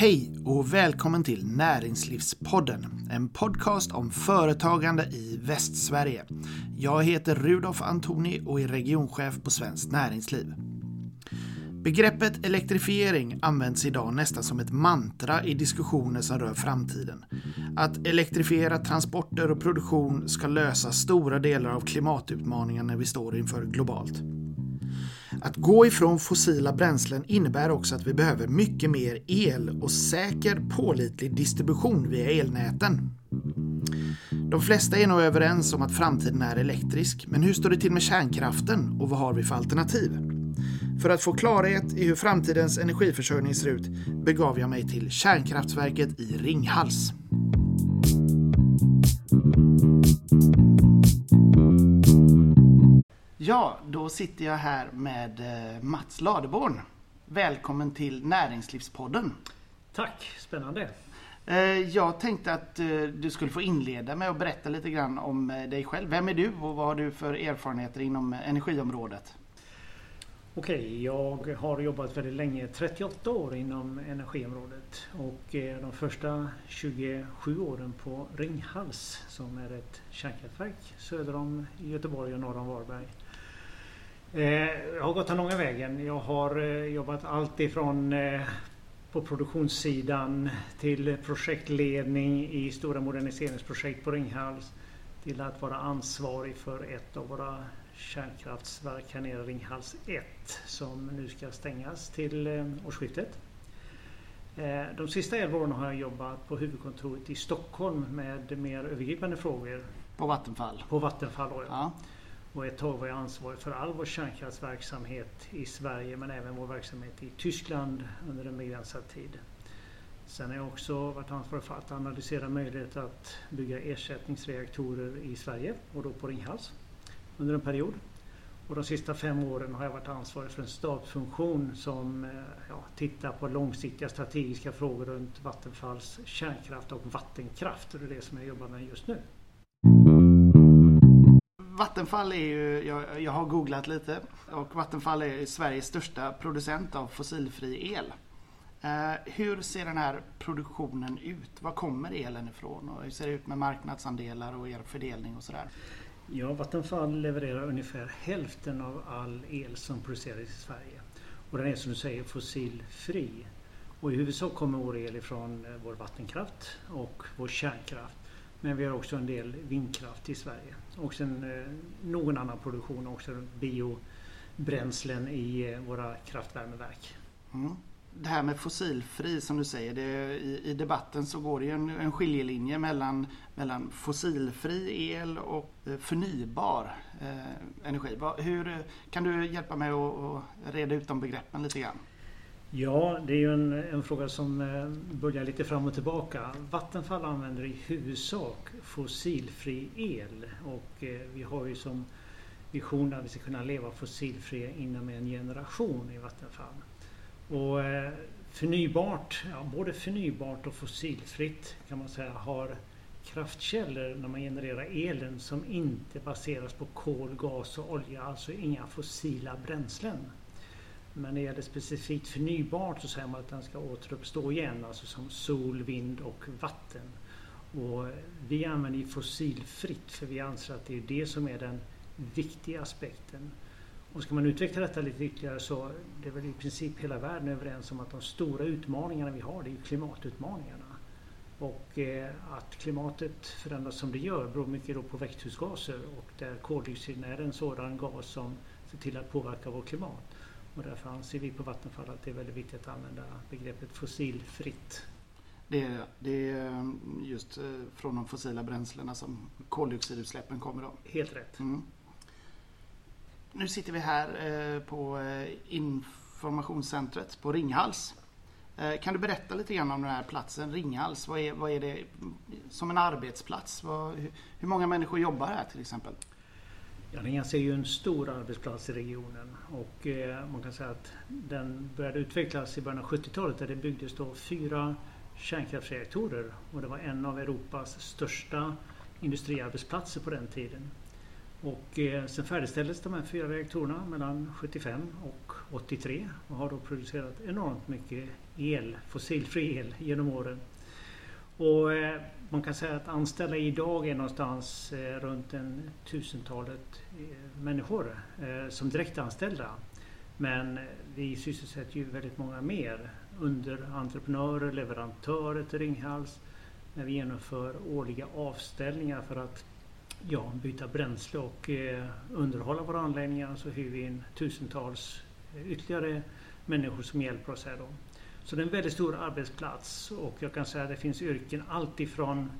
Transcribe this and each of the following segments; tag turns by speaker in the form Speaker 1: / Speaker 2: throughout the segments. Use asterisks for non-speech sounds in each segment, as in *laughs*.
Speaker 1: Hej och välkommen till Näringslivspodden, en podcast om företagande i Västsverige. Jag heter Rudolf Antoni och är regionchef på Svenskt Näringsliv. Begreppet elektrifiering används idag nästan som ett mantra i diskussioner som rör framtiden. Att elektrifiera transporter och produktion ska lösa stora delar av klimatutmaningarna vi står inför globalt. Att gå ifrån fossila bränslen innebär också att vi behöver mycket mer el och säker pålitlig distribution via elnäten. De flesta är nog överens om att framtiden är elektrisk, men hur står det till med kärnkraften och vad har vi för alternativ? För att få klarhet i hur framtidens energiförsörjning ser ut begav jag mig till kärnkraftverket i Ringhals. Ja, då sitter jag här med eh, Mats Ladeborn. Välkommen till Näringslivspodden.
Speaker 2: Tack, spännande.
Speaker 1: Eh, jag tänkte att eh, du skulle få inleda med att berätta lite grann om dig själv. Vem är du och vad har du för erfarenheter inom energiområdet?
Speaker 2: Okej, jag har jobbat väldigt länge, 38 år inom energiområdet och de första 27 åren på Ringhals som är ett kärnkraftverk söder om Göteborg och norr om Varberg. Jag har gått den långa vägen. Jag har jobbat allt ifrån på produktionssidan till projektledning i stora moderniseringsprojekt på Ringhals till att vara ansvarig för ett av våra kärnkraftsverk här nere, Ringhals 1, som nu ska stängas till årsskiftet. De sista 11 åren har jag jobbat på huvudkontoret i Stockholm med mer övergripande frågor.
Speaker 1: På Vattenfall?
Speaker 2: På Vattenfall, ja. ja. Och ett tag var jag ansvarig för all vår kärnkraftsverksamhet i Sverige men även vår verksamhet i Tyskland under en begränsad tid. Sen har jag också varit ansvarig för att analysera möjligheter att bygga ersättningsreaktorer i Sverige och då på Ringhals under en period. Och de sista fem åren har jag varit ansvarig för en stabsfunktion som eh, ja, tittar på långsiktiga strategiska frågor runt Vattenfalls kärnkraft och vattenkraft. Och det är det som jag jobbar med just nu.
Speaker 1: Vattenfall är ju, jag, jag, har googlat lite och Vattenfall är Sveriges största producent av fossilfri el. Eh, hur ser den här produktionen ut? Var kommer elen ifrån och hur ser det ut med marknadsandelar och er fördelning och sådär?
Speaker 2: Ja, Vattenfall levererar ungefär hälften av all el som produceras i Sverige. Och den är som du säger fossilfri. Och i huvudsak kommer vår el ifrån eh, vår vattenkraft och vår kärnkraft. Men vi har också en del vindkraft i Sverige. Och sen eh, någon annan produktion också, biobränslen i eh, våra kraftvärmeverk.
Speaker 1: Mm. Det här med fossilfri som du säger, det, i, i, debatten så går det ju en, en skiljelinje mellan, mellan fossilfri el och eh, förnybar eh, energi. Va, hur, kan du hjälpa mig att reda ut de begreppen lite grann?
Speaker 2: Ja, det är ju en, en, fråga som eh, börjar lite fram och tillbaka. Vattenfall använder i huvudsak fossilfri el och eh, vi har ju som vision att vi ska kunna leva fossilfria inom en generation i Vattenfall. Och eh, förnybart, ja, både förnybart och fossilfritt kan man säga har kraftkällor när man genererar elen som inte baseras på kol, gas och olja, alltså inga fossila bränslen. Men när det gäller specifikt förnybart så säger man att den ska återuppstå igen, alltså som sol, vind och vatten. Och vi använder ju fossilfritt för vi anser att det är det som är den viktiga aspekten. Och ska man utveckla detta lite ytterligare så det är väl i princip hela världen överens om att de stora utmaningarna vi har det är klimatutmaningarna. Och eh, att klimatet förändras som det gör beror mycket då på växthusgaser och där koldioxiden är en sådan gas som ser till att påverka vårt klimat. Och därför anser vi på Vattenfall att det är väldigt viktigt att använda begreppet fossilfritt.
Speaker 1: Det är, det är just eh, från de fossila bränslena som koldioxidutsläppen kommer då?
Speaker 2: Helt rätt. Mm.
Speaker 1: Nu sitter vi här eh, på eh, informationscentret på Ringhals. Kan du berätta lite grann om den här platsen, Ringhals? Vad är, vad är det som en arbetsplats? Vad, hur många människor jobbar här till exempel?
Speaker 2: Ja, Ringhals är ju en stor arbetsplats i regionen och eh, man kan säga att den började utvecklas i början av 70-talet där det byggdes då fyra kärnkraftsreaktorer och det var en av Europas största industriarbetsplatser på den tiden. Och eh, sen färdigställdes de här fyra reaktorerna mellan 75 och 83 och har då producerat enormt mycket el, fossilfri el genom åren. Och eh, man kan säga att anställda idag är någonstans eh, runt en tusentalet eh, människor eh, som direktanställda. Men vi sysselsätter ju väldigt många mer. Underentreprenörer, leverantörer till Ringhals. När vi genomför årliga avställningar för att ja, byta bränsle och underhålla våra anläggningar så hyr vi in tusentals ytterligare människor som hjälper oss här då. Så det är en väldigt stor arbetsplats och jag kan säga att det finns yrken alltifrån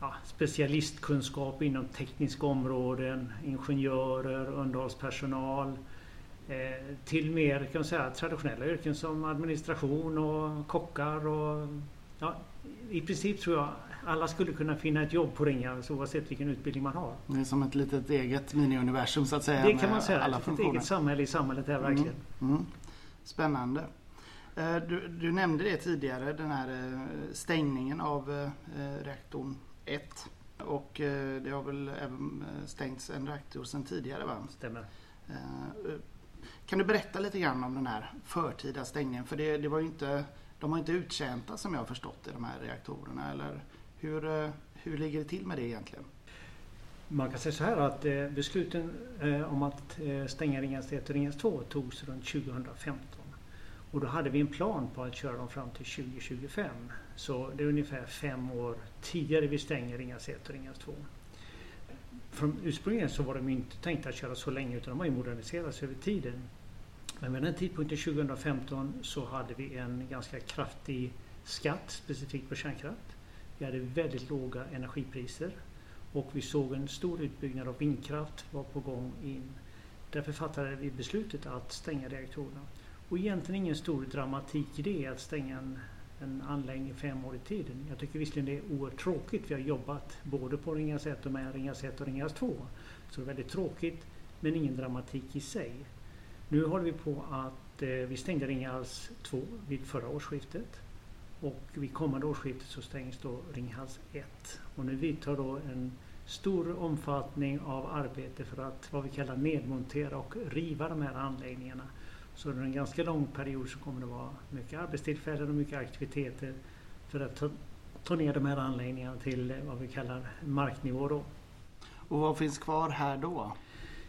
Speaker 2: ja, specialistkunskap inom tekniska områden, ingenjörer, underhållspersonal eh, till mer kan man säga, traditionella yrken som administration och kockar. Och, ja, I princip tror jag alla skulle kunna finna ett jobb på Ringhals oavsett vilken utbildning man har.
Speaker 1: Det är som ett litet eget mini-universum så att säga.
Speaker 2: Det kan man säga. Alla ett eget samhälle i samhället är verkligen. Mm, mm.
Speaker 1: Spännande. Eh, du, du, nämnde det tidigare, den här eh, stängningen av eh, reaktorn 1. Och det har väl även stängts en reaktor sedan tidigare va?
Speaker 2: Stämmer.
Speaker 1: Kan du berätta lite grann om den här förtida stängningen? För det, det var inte, de har inte uttjänta som jag har förstått i de här reaktorerna. Eller hur, hur ligger det till med det egentligen?
Speaker 2: Man kan säga så här att besluten om att stänga Ringhals 1 och Ringhals 2 togs runt 2015. Och då hade vi en plan på att köra dem fram till 2025. Så det är ungefär fem år tidigare vi stänger Ringhals 1 och Ringhals 2. Från ursprungligen så var de inte tänkta att köra så länge utan de har ju moderniserats över tiden. Men vid den tidpunkten 2015 så hade vi en ganska kraftig skatt specifikt på kärnkraft. Vi hade väldigt låga energipriser och vi såg en stor utbyggnad av vindkraft var på gång in. Därför fattade vi beslutet att stänga reaktorerna. Och egentligen ingen stor dramatik i det att stänga en, en anläggning fem år i tiden. Jag tycker visserligen det är oerhört tråkigt. Vi har jobbat både på Ringhals 1 och med Ringhals 1 och Ringhals 2. Så det är väldigt tråkigt men ingen dramatik i sig. Nu håller vi på att eh, vi stängde Ringhals 2 vid förra årsskiftet. Och vid kommande årsskiftet så stängs då Ringhals 1. Och nu vidtar då en stor omfattning av arbete för att vad vi kallar nedmontera och riva de här anläggningarna. Så under en ganska lång period så kommer det vara mycket arbetstillfällen och mycket aktiviteter för att ta, ta ner de här anläggningarna till vad vi kallar marknivå. Då.
Speaker 1: Och vad finns kvar här då?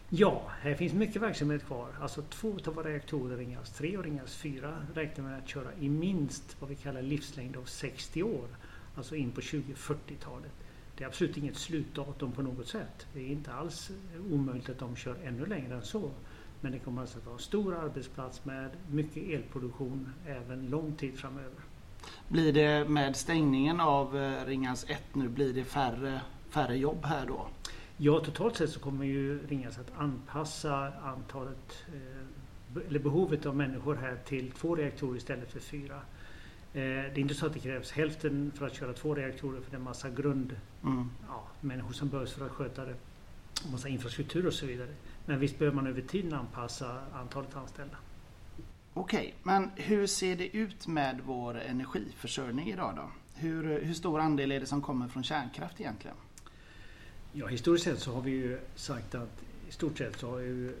Speaker 2: Ja, här finns mycket verksamhet kvar. Alltså två av våra reaktorer, Ringhals 3 och Ringhals 4, räknar med att köra i minst vad vi kallar livslängd av 60 år. Alltså in på 2040-talet. Det är absolut inget slutdatum på något sätt. Det är inte alls omöjligt att de kör ännu längre än så. Men det kommer alltså att vara en stor arbetsplats med mycket elproduktion även lång tid framöver.
Speaker 1: Blir det med stängningen av eh, Ringhals 1 nu, blir det färre, färre jobb här då?
Speaker 2: Ja, totalt sett så kommer ju Ringhals att anpassa antalet eh, eller behovet av människor här till två reaktorer istället för fyra. Eh, det är inte så att det krävs hälften för att köra två reaktorer för det är en massa grund mm. ja, människor som behövs för att sköta det. Massa infrastruktur och så vidare. Men visst behöver man över tiden anpassa antalet anställda.
Speaker 1: Okej, men hur ser det ut med vår energiförsörjning idag då? Hur, hur stor andel är det som kommer från kärnkraft egentligen?
Speaker 2: Ja, historiskt sett så har vi ju sagt att i stort sett så har ju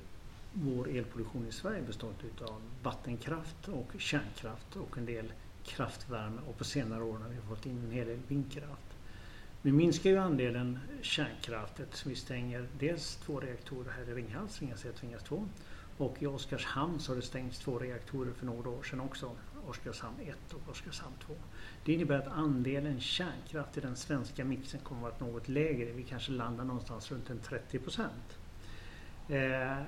Speaker 2: vår elproduktion i Sverige bestått av vattenkraft och kärnkraft och en del kraftvärme och på senare år har vi fått in en hel del vindkraft. Nu minskar ju andelen kärnkraft eftersom vi stänger dels två reaktorer här i Ringhals, Ringhals 1 och Ringhals 2. Och i Oskarshamn så har det stängts två reaktorer för några år sedan också. Oskarshamn 1 och Oskarshamn 2. Det innebär att andelen kärnkraft i den svenska mixen kommer att vara något lägre. Vi kanske landar någonstans runt en 30 procent. Eh,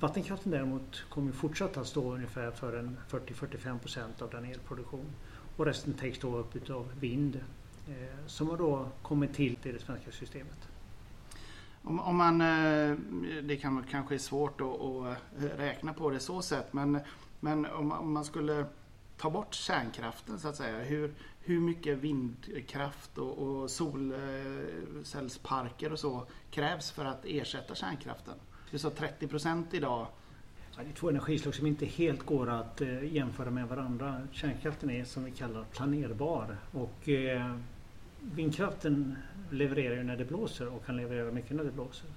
Speaker 2: vattenkraften däremot kommer fortsatt att stå ungefär för en 40-45 procent av den elproduktion. Och resten täcks då upp av vind, som har då kommit till i det svenska systemet.
Speaker 1: Om, om man, eh, det kan kanske är svårt att, att räkna på det så sätt men, men om, om, man skulle ta bort kärnkraften så att säga. Hur, hur mycket vindkraft och, och solcellsparker och så krävs för att ersätta kärnkraften? Du sa 30 procent idag.
Speaker 2: Ja, det är två energislag som inte helt går att eh, jämföra med varandra. Kärnkraften är som vi kallar planerbar och eh, vindkraften levererar ju när det blåser och kan leverera mycket när det blåser.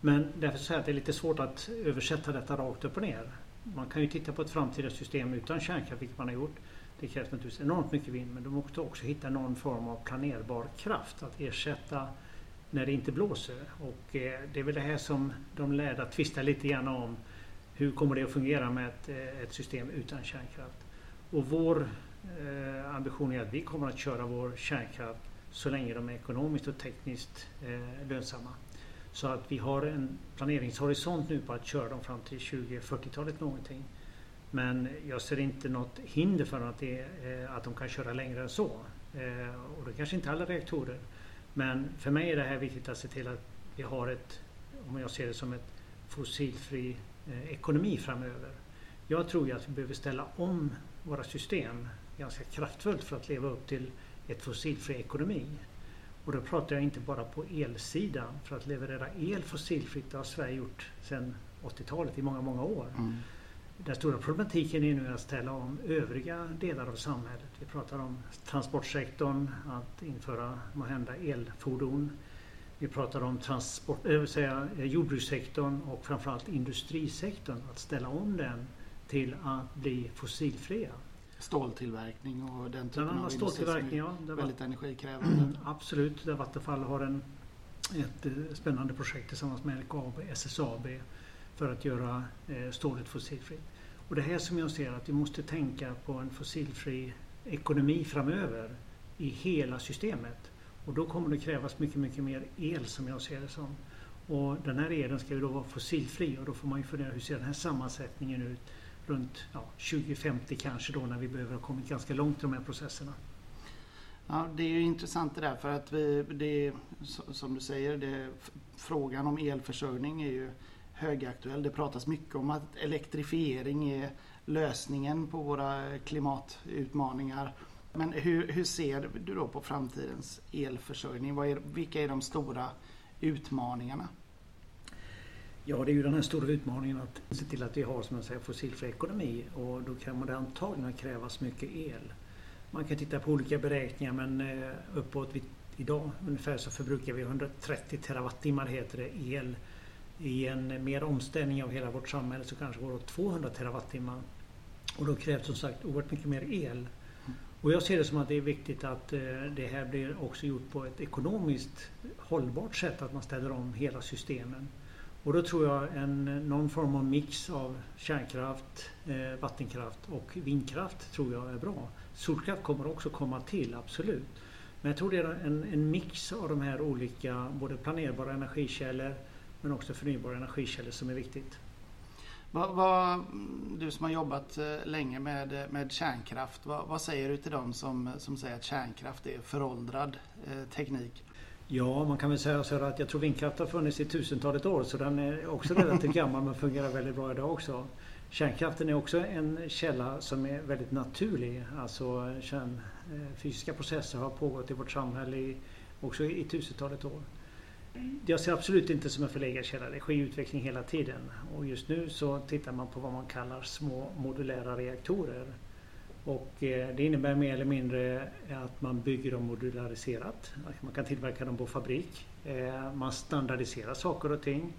Speaker 2: Men därför säger jag att det är lite svårt att översätta detta rakt upp och ner. Man kan ju titta på ett framtida system utan kärnkraft, vilket man har gjort. Det krävs naturligtvis enormt mycket vind men de måste också hitta någon form av planerbar kraft att ersätta när det inte blåser. Och eh, det är väl det här som de lärda tvistar lite grann om. Hur kommer det att fungera med ett, eh, ett system utan kärnkraft? Och vår eh, ambition är att vi kommer att köra vår kärnkraft så länge de är ekonomiskt och tekniskt eh, lönsamma. Så att vi har en planeringshorisont nu på att köra dem fram till 2040-talet någonting. Men jag ser inte något hinder för att, det, eh, att de kan köra längre än så. Eh, och det kanske inte alla reaktorer. Men för mig är det här viktigt att se till att vi har ett, om jag ser det som ett fossilfri eh, ekonomi framöver. Jag tror ju att vi behöver ställa om våra system ganska kraftfullt för att leva upp till ett fossilfri ekonomi. Och då pratar jag inte bara på elsidan. För att leverera el fossilfritt har Sverige gjort sedan 80-talet i många, många år. Mm. Den stora problematiken är nu att ställa om övriga delar av samhället. Vi pratar om transportsektorn, att införa måhända elfordon. Vi pratar om transport, äh, säga, jordbrukssektorn och framförallt industrisektorn. Att ställa om den till att bli fossilfria.
Speaker 1: Ståltillverkning och den typen
Speaker 2: av
Speaker 1: ståltillverkning,
Speaker 2: ja,
Speaker 1: väldigt energikrävande. Mm,
Speaker 2: absolut, där Vattenfall har en, ett eh, spännande projekt tillsammans med LKAB, SSAB för att göra eh, stålet fossilfritt. Och det här som jag ser att vi måste tänka på en fossilfri ekonomi framöver i hela systemet. Och då kommer det krävas mycket, mycket mer el som jag ser det som. Och den här elen ska ju då vara fossilfri och då får man ju fundera hur ser den här sammansättningen ut runt ja, 2050 kanske då när vi behöver ha kommit ganska långt i de här processerna.
Speaker 1: Ja, det är ju intressant det där för att vi, det, som du säger, det, frågan om elförsörjning är ju högaktuell. Det pratas mycket om att elektrifiering är lösningen på våra klimatutmaningar. Men hur, hur ser du då på framtidens elförsörjning? Vad är, vilka är de stora utmaningarna?
Speaker 2: Ja, det är ju den här stora utmaningen att se till att vi har som jag säger, fossilfri ekonomi och då kommer det antagligen krävas mycket el. Man kan titta på olika beräkningar men eh, uppåt uppåt idag ungefär så förbrukar vi 130 terawattimmar heter det el i en mer omställning av hela vårt samhälle så kanske går det åt 200 terawattimmar. Och då krävs som sagt oerhört mycket mer el. Och jag ser det som att det är viktigt att eh, det här blir också gjort på ett ekonomiskt hållbart sätt, att man ställer om hela systemen. Och då tror jag en, någon form av mix av kärnkraft, eh, vattenkraft och vindkraft tror jag är bra. Solkraft kommer också komma till, absolut. Men jag tror det är en, en mix av de här olika, både planerbara energikällor men också förnybara energikällor som är viktigt.
Speaker 1: Vad, vad, du som har jobbat eh, länge med, med kärnkraft, vad, vad, säger du till dem som, som säger att kärnkraft är föråldrad eh, teknik?
Speaker 2: Ja, man kan väl säga så att jag tror vindkraft har funnits i tusentalet år så den är också relativt *laughs* gammal men fungerar väldigt bra idag också. Kärnkraften är också en källa som är väldigt naturlig. Alltså kärn, eh, fysiska processer har pågått i vårt samhälle i, också i tusentalet år. Jag ser absolut inte som en förlegad källa. Det sker utveckling hela tiden. Och just nu så tittar man på vad man kallar små modulära reaktorer. Och eh, det innebär mer eller mindre att man bygger dem modulariserat. Man kan tillverka dem på fabrik. Eh, man standardiserar saker och ting.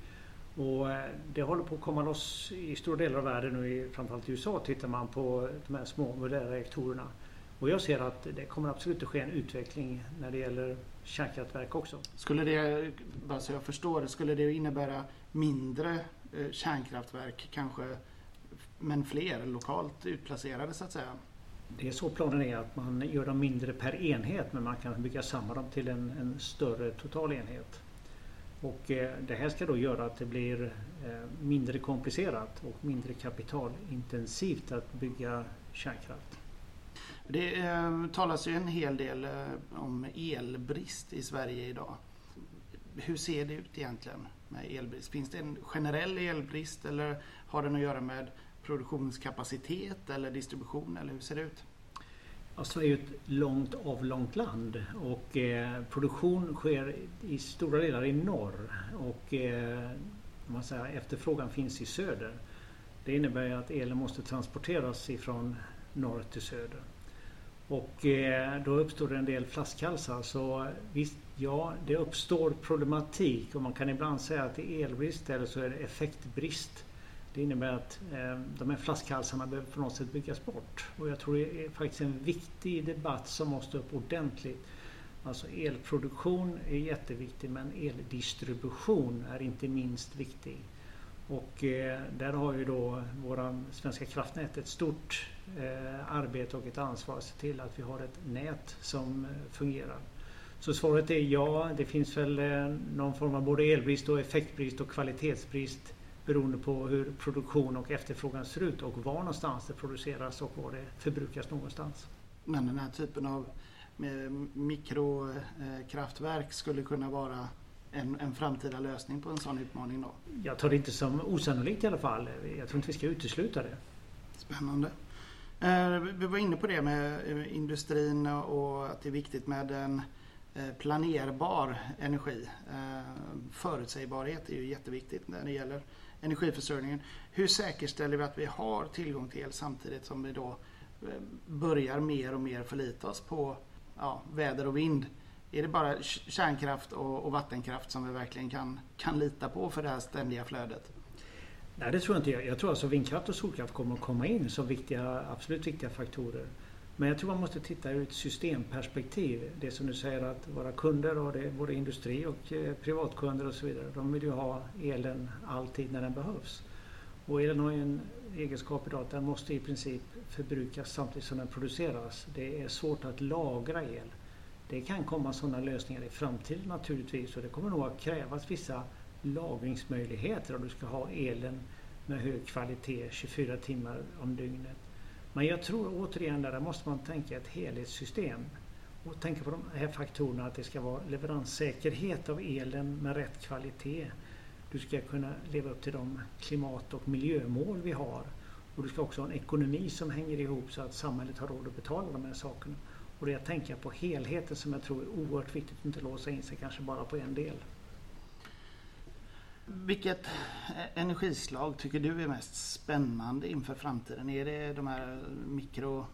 Speaker 2: Och eh, det håller på att komma loss i stora delar av världen nu, framförallt i USA tittar man på de här små modulära reaktorerna. Och jag ser att det kommer absolut att ske en utveckling när det gäller kärnkraftverk också.
Speaker 1: Skulle det, bara så jag förstår, skulle det innebära mindre kärnkraftverk kanske, men fler lokalt utplacerade så att säga?
Speaker 2: Det är så planen är att man gör dem mindre per enhet men man kan bygga samman dem till en, en större total enhet. Och eh, det här ska då göra att det blir eh, mindre komplicerat och mindre kapitalintensivt att bygga kärnkraft.
Speaker 1: Det eh, talas ju en hel del eh, om elbrist i Sverige idag. Hur ser det ut egentligen med elbrist? Finns det en generell elbrist eller har den att göra med produktionskapacitet eller distribution eller hur ser det ut?
Speaker 2: Ja, Sverige är ett långt avlångt land och eh, produktion sker i stora delar i norr och eh, man säger, efterfrågan finns i söder. Det innebär att elen måste transporteras ifrån norr till söder. Och eh, då uppstår det en del flaskhalsar. Så visst, ja, det uppstår problematik och man kan ibland säga att det är elbrist eller så är det effektbrist. Det innebär att eh, de här flaskhalsarna behöver på något sätt byggas bort. Och jag tror det är faktiskt en viktig debatt som måste upp ordentligt. Alltså elproduktion är jätteviktig men eldistribution är inte minst viktig. Och eh, där har ju då våra Svenska kraftnät ett stort eh, arbete och ett ansvar att se till att vi har ett nät som eh, fungerar. Så svaret är ja, det finns väl eh, någon form av både elbrist och effektbrist och kvalitetsbrist beroende på hur produktion och efterfrågan ser ut och var någonstans det produceras och var det förbrukas någonstans.
Speaker 1: Men den här typen av mikrokraftverk skulle kunna vara en, en framtida lösning på en sån utmaning då?
Speaker 2: Jag tar det inte som osannolikt i alla fall. Jag tror inte vi ska utesluta det.
Speaker 1: Spännande. Eh, vi var inne på det med eh, industrin och att det är viktigt med en eh, planerbar energi. Förutsägbarhet är ju jätteviktigt när det gäller energiförsörjningen. Hur säkerställer vi att vi har tillgång till el samtidigt som vi då eh, börjar mer och mer förlita oss på ja, väder och vind? Är det bara kärnkraft och, och, vattenkraft som vi verkligen kan, kan lita på för det här ständiga flödet?
Speaker 2: Nej det tror jag inte. Jag, tror alltså vindkraft och solkraft kommer att komma in som viktiga, absolut viktiga faktorer. Men jag tror man måste titta ur ett systemperspektiv. Det som du säger att våra kunder, och det, både industri och eh, privatkunder och så vidare, de vill ju ha elen alltid när den behövs. Och elen har ju en egenskap idag att den måste i princip förbrukas samtidigt som den produceras. Det är svårt att lagra el. Det kan komma sådana lösningar i framtiden naturligtvis och det kommer nog att krävas vissa lagringsmöjligheter om du ska ha elen med hög kvalitet 24 timmar om dygnet. Men jag tror återigen där, där måste man tänka ett helhetssystem och tänka på de här faktorerna att det ska vara leveranssäkerhet av elen med rätt kvalitet. Du ska kunna leva upp till de klimat och miljömål vi har och du ska också ha en ekonomi som hänger ihop så att samhället har råd att betala de här sakerna. Och det är att tänka på helheten som jag tror är oerhört viktigt, inte låsa in sig kanske bara på en del.
Speaker 1: Vilket energislag tycker du är mest spännande inför framtiden? Är det de här mikro...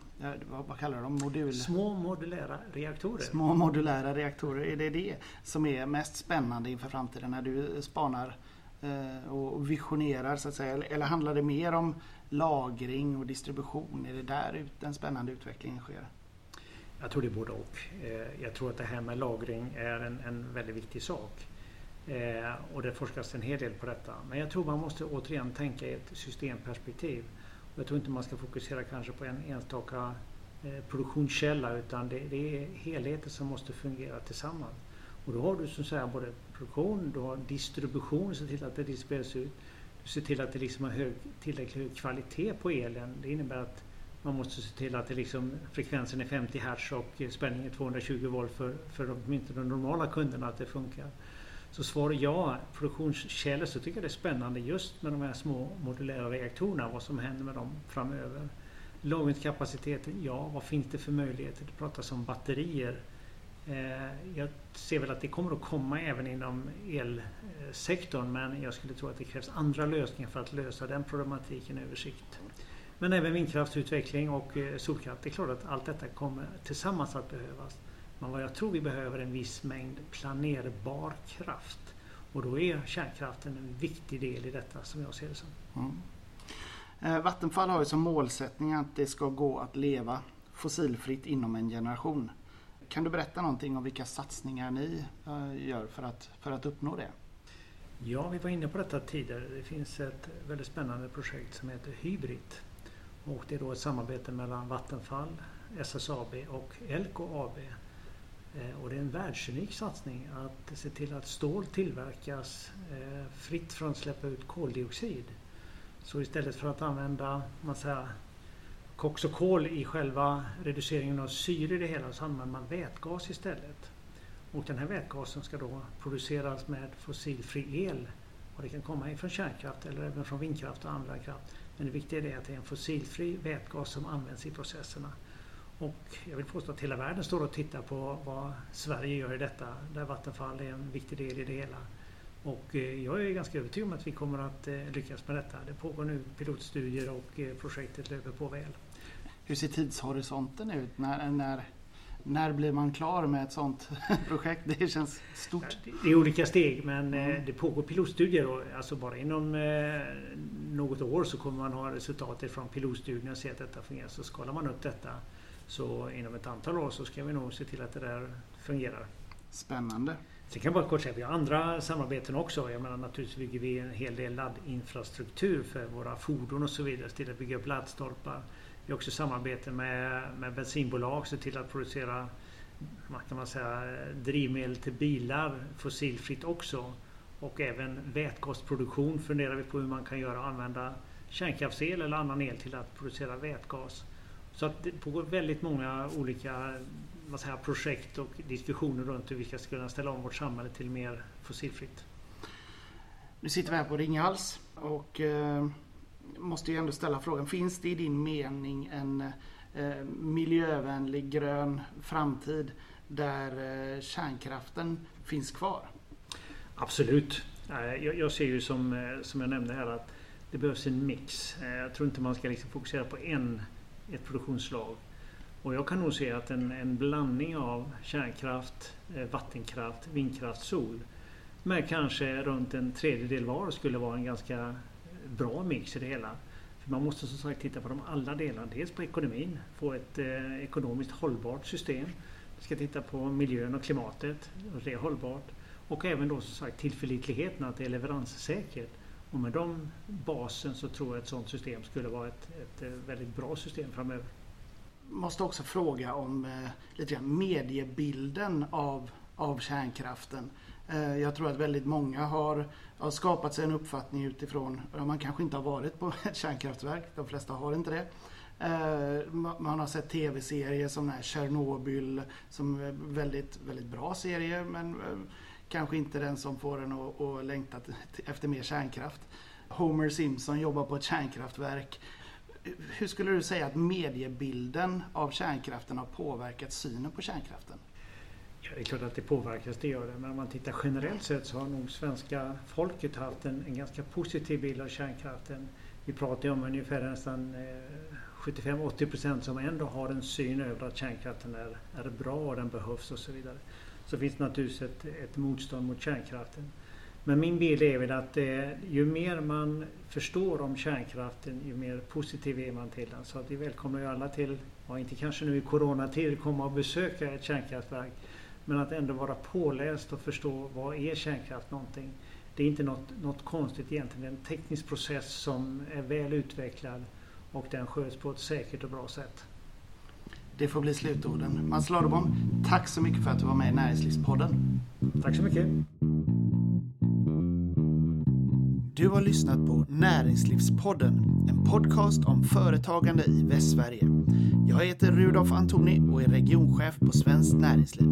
Speaker 1: Vad kallar de? Modul...
Speaker 2: Små modulära reaktorer.
Speaker 1: Små modulära reaktorer. Är det det som är mest spännande inför framtiden när du spanar eh, och visionerar så att säga? Eller handlar det mer om lagring och distribution? Är det där den spännande utvecklingen sker?
Speaker 2: Jag tror det är både och. Eh, jag tror att det här med lagring är en, en väldigt viktig sak. Eh, och det forskas en hel del på detta. Men jag tror man måste återigen tänka i ett systemperspektiv. Och jag tror inte man ska fokusera kanske på en enstaka eh, produktionskälla utan det, det, är helheten som måste fungera tillsammans. Och då har du som säga både produktion, du har distribution, se till att det distribueras ut. Du ser till att det liksom har hög, tillräckligt hög kvalitet på elen. Det innebär att man måste se till att det liksom, frekvensen är 50 Hz och spänningen är 220 volt för, för de, inte de normala kunderna att det funkar. Så svar ja, produktionskällor så tycker jag det är spännande just med de här små modulära reaktorerna, vad som händer med dem framöver. Lagringskapaciteten, ja vad finns det för möjligheter? Det pratas om batterier. Eh, jag ser väl att det kommer att komma även inom elsektorn men jag skulle tro att det krävs andra lösningar för att lösa den problematiken över sikt. Men även vindkraftsutveckling och eh, solkraft. Det är klart att allt detta kommer tillsammans att behövas. Men vad jag tror vi behöver en viss mängd planerbar kraft. Och då är kärnkraften en viktig del i detta som jag ser det som. Mm.
Speaker 1: Eh, Vattenfall har ju som målsättning att det ska gå att leva fossilfritt inom en generation. Kan du berätta någonting om vilka satsningar ni eh, gör för att, för att uppnå det?
Speaker 2: Ja, vi var inne på detta tidigare. Det finns ett väldigt spännande projekt som heter Hybrid. Och det är då ett samarbete mellan Vattenfall, SSAB och LKAB. Eh, och det är en världsunik satsning att se till att stål tillverkas eh, fritt från att släppa ut koldioxid. Så istället för att använda man koks och kol i själva reduceringen av syre i det hela så använder man vätgas istället. Och den här vätgasen ska då produceras med fossilfri el. Och det kan komma ifrån kärnkraft eller även från vindkraft och andra kraft. Men det viktiga är att det är en fossilfri vätgas som används i processerna. Och jag vill påstå att hela världen står och tittar på vad Sverige gör i detta, där Vattenfall är en viktig del i det hela. Och eh, jag är ganska övertygad om att vi kommer att eh, lyckas med detta. Det pågår nu pilotstudier och eh, projektet löper på väl.
Speaker 1: Hur ser tidshorisonten ut? När, när, När blir man klar med ett sånt *laughs* projekt? Det känns stort.
Speaker 2: Det är olika steg men mm. det pågår pilotstudier och alltså bara inom något år så kommer man ha resultatet från pilotstudien och se att detta fungerar. Så skalar man upp detta så inom ett antal år så ska vi nog se till att det där fungerar.
Speaker 1: Spännande.
Speaker 2: Sen kan jag bara kort säga att vi har andra samarbeten också. Jag menar naturligtvis bygger vi en hel del laddinfrastruktur för våra fordon och så vidare. Till att bygga upp laddstolpar. Vi har också samarbete med, med bensinbolag så till att producera kan man säga, drivmedel till bilar fossilfritt också. Och även vätgasproduktion funderar vi på hur man kan göra och använda kärnkraftsel eller annan el till att producera vätgas. Så att det pågår väldigt många olika vad säger, projekt och diskussioner runt hur vi ska kunna ställa om vårt samhälle till mer fossilfritt.
Speaker 1: Nu sitter vi här på Ringhals och eh, måste ju ändå ställa frågan, finns det i din mening en eh, miljövänlig grön framtid där eh, kärnkraften finns kvar?
Speaker 2: Absolut. Jag, jag ser ju som, eh, som jag nämnde här att det behövs en mix. Eh, jag tror inte man ska liksom fokusera på en, ett produktionsslag. Och jag kan nog se att en, en blandning av kärnkraft, eh, vattenkraft, vindkraft, sol med kanske runt en tredjedel var skulle vara en ganska eh, bra mix i det hela. För man måste som sagt titta på de alla delarna. Dels på ekonomin, få ett eh, ekonomiskt hållbart system. Vi ska titta på miljön och klimatet, och det är hållbart. Och även då som sagt tillförlitligheten, att det är leveranssäkert. Och med de basen så tror jag att ett sådant system skulle vara ett, ett eh, väldigt bra system framöver.
Speaker 1: Måste också fråga om eh, lite grann mediebilden av, av kärnkraften. Eh, jag tror att väldigt många har, har skapat sig en uppfattning utifrån, man kanske inte har varit på *laughs* ett kärnkraftverk, de flesta har inte det. Eh, man har sett tv-serier som Tjernobyl som är väldigt, väldigt bra serie men eh, kanske inte den som får en att, att längta efter mer kärnkraft. Homer Simpson jobbar på ett kärnkraftverk. Hur skulle du säga att mediebilden av kärnkraften har påverkat synen på kärnkraften?
Speaker 2: Ja, det är klart att det påverkas, det gör det. Men om man tittar generellt sett så har nog svenska folket haft en, en ganska positiv bild av kärnkraften. Vi pratar ju om ungefär nästan eh, 75-80 procent som ändå har en syn över att kärnkraften är, är bra och den behövs och så vidare. Så finns det naturligtvis ett, ett motstånd mot kärnkraften. Men min bild är väl att eh, ju mer man förstår om kärnkraften ju mer positiv är man till den. Så att vi välkomnar ju alla till, ja, inte kanske nu i coronatid, komma och besöka ett kärnkraftverk. Men att ändå vara påläst och förstå vad är kärnkraft någonting. Det är inte något, något konstigt egentligen. Det är en teknisk process som är väl utvecklad och den sköts på ett säkert och bra sätt.
Speaker 1: Det får bli slutorden. Mats Ladebom, tack så mycket för att du var med i Näringslivspodden.
Speaker 2: Tack så mycket.
Speaker 1: Du har lyssnat på Näringslivspodden, en podcast om företagande i Västsverige. Jag heter Rudolf Antoni och är regionchef på Svenskt Näringsliv.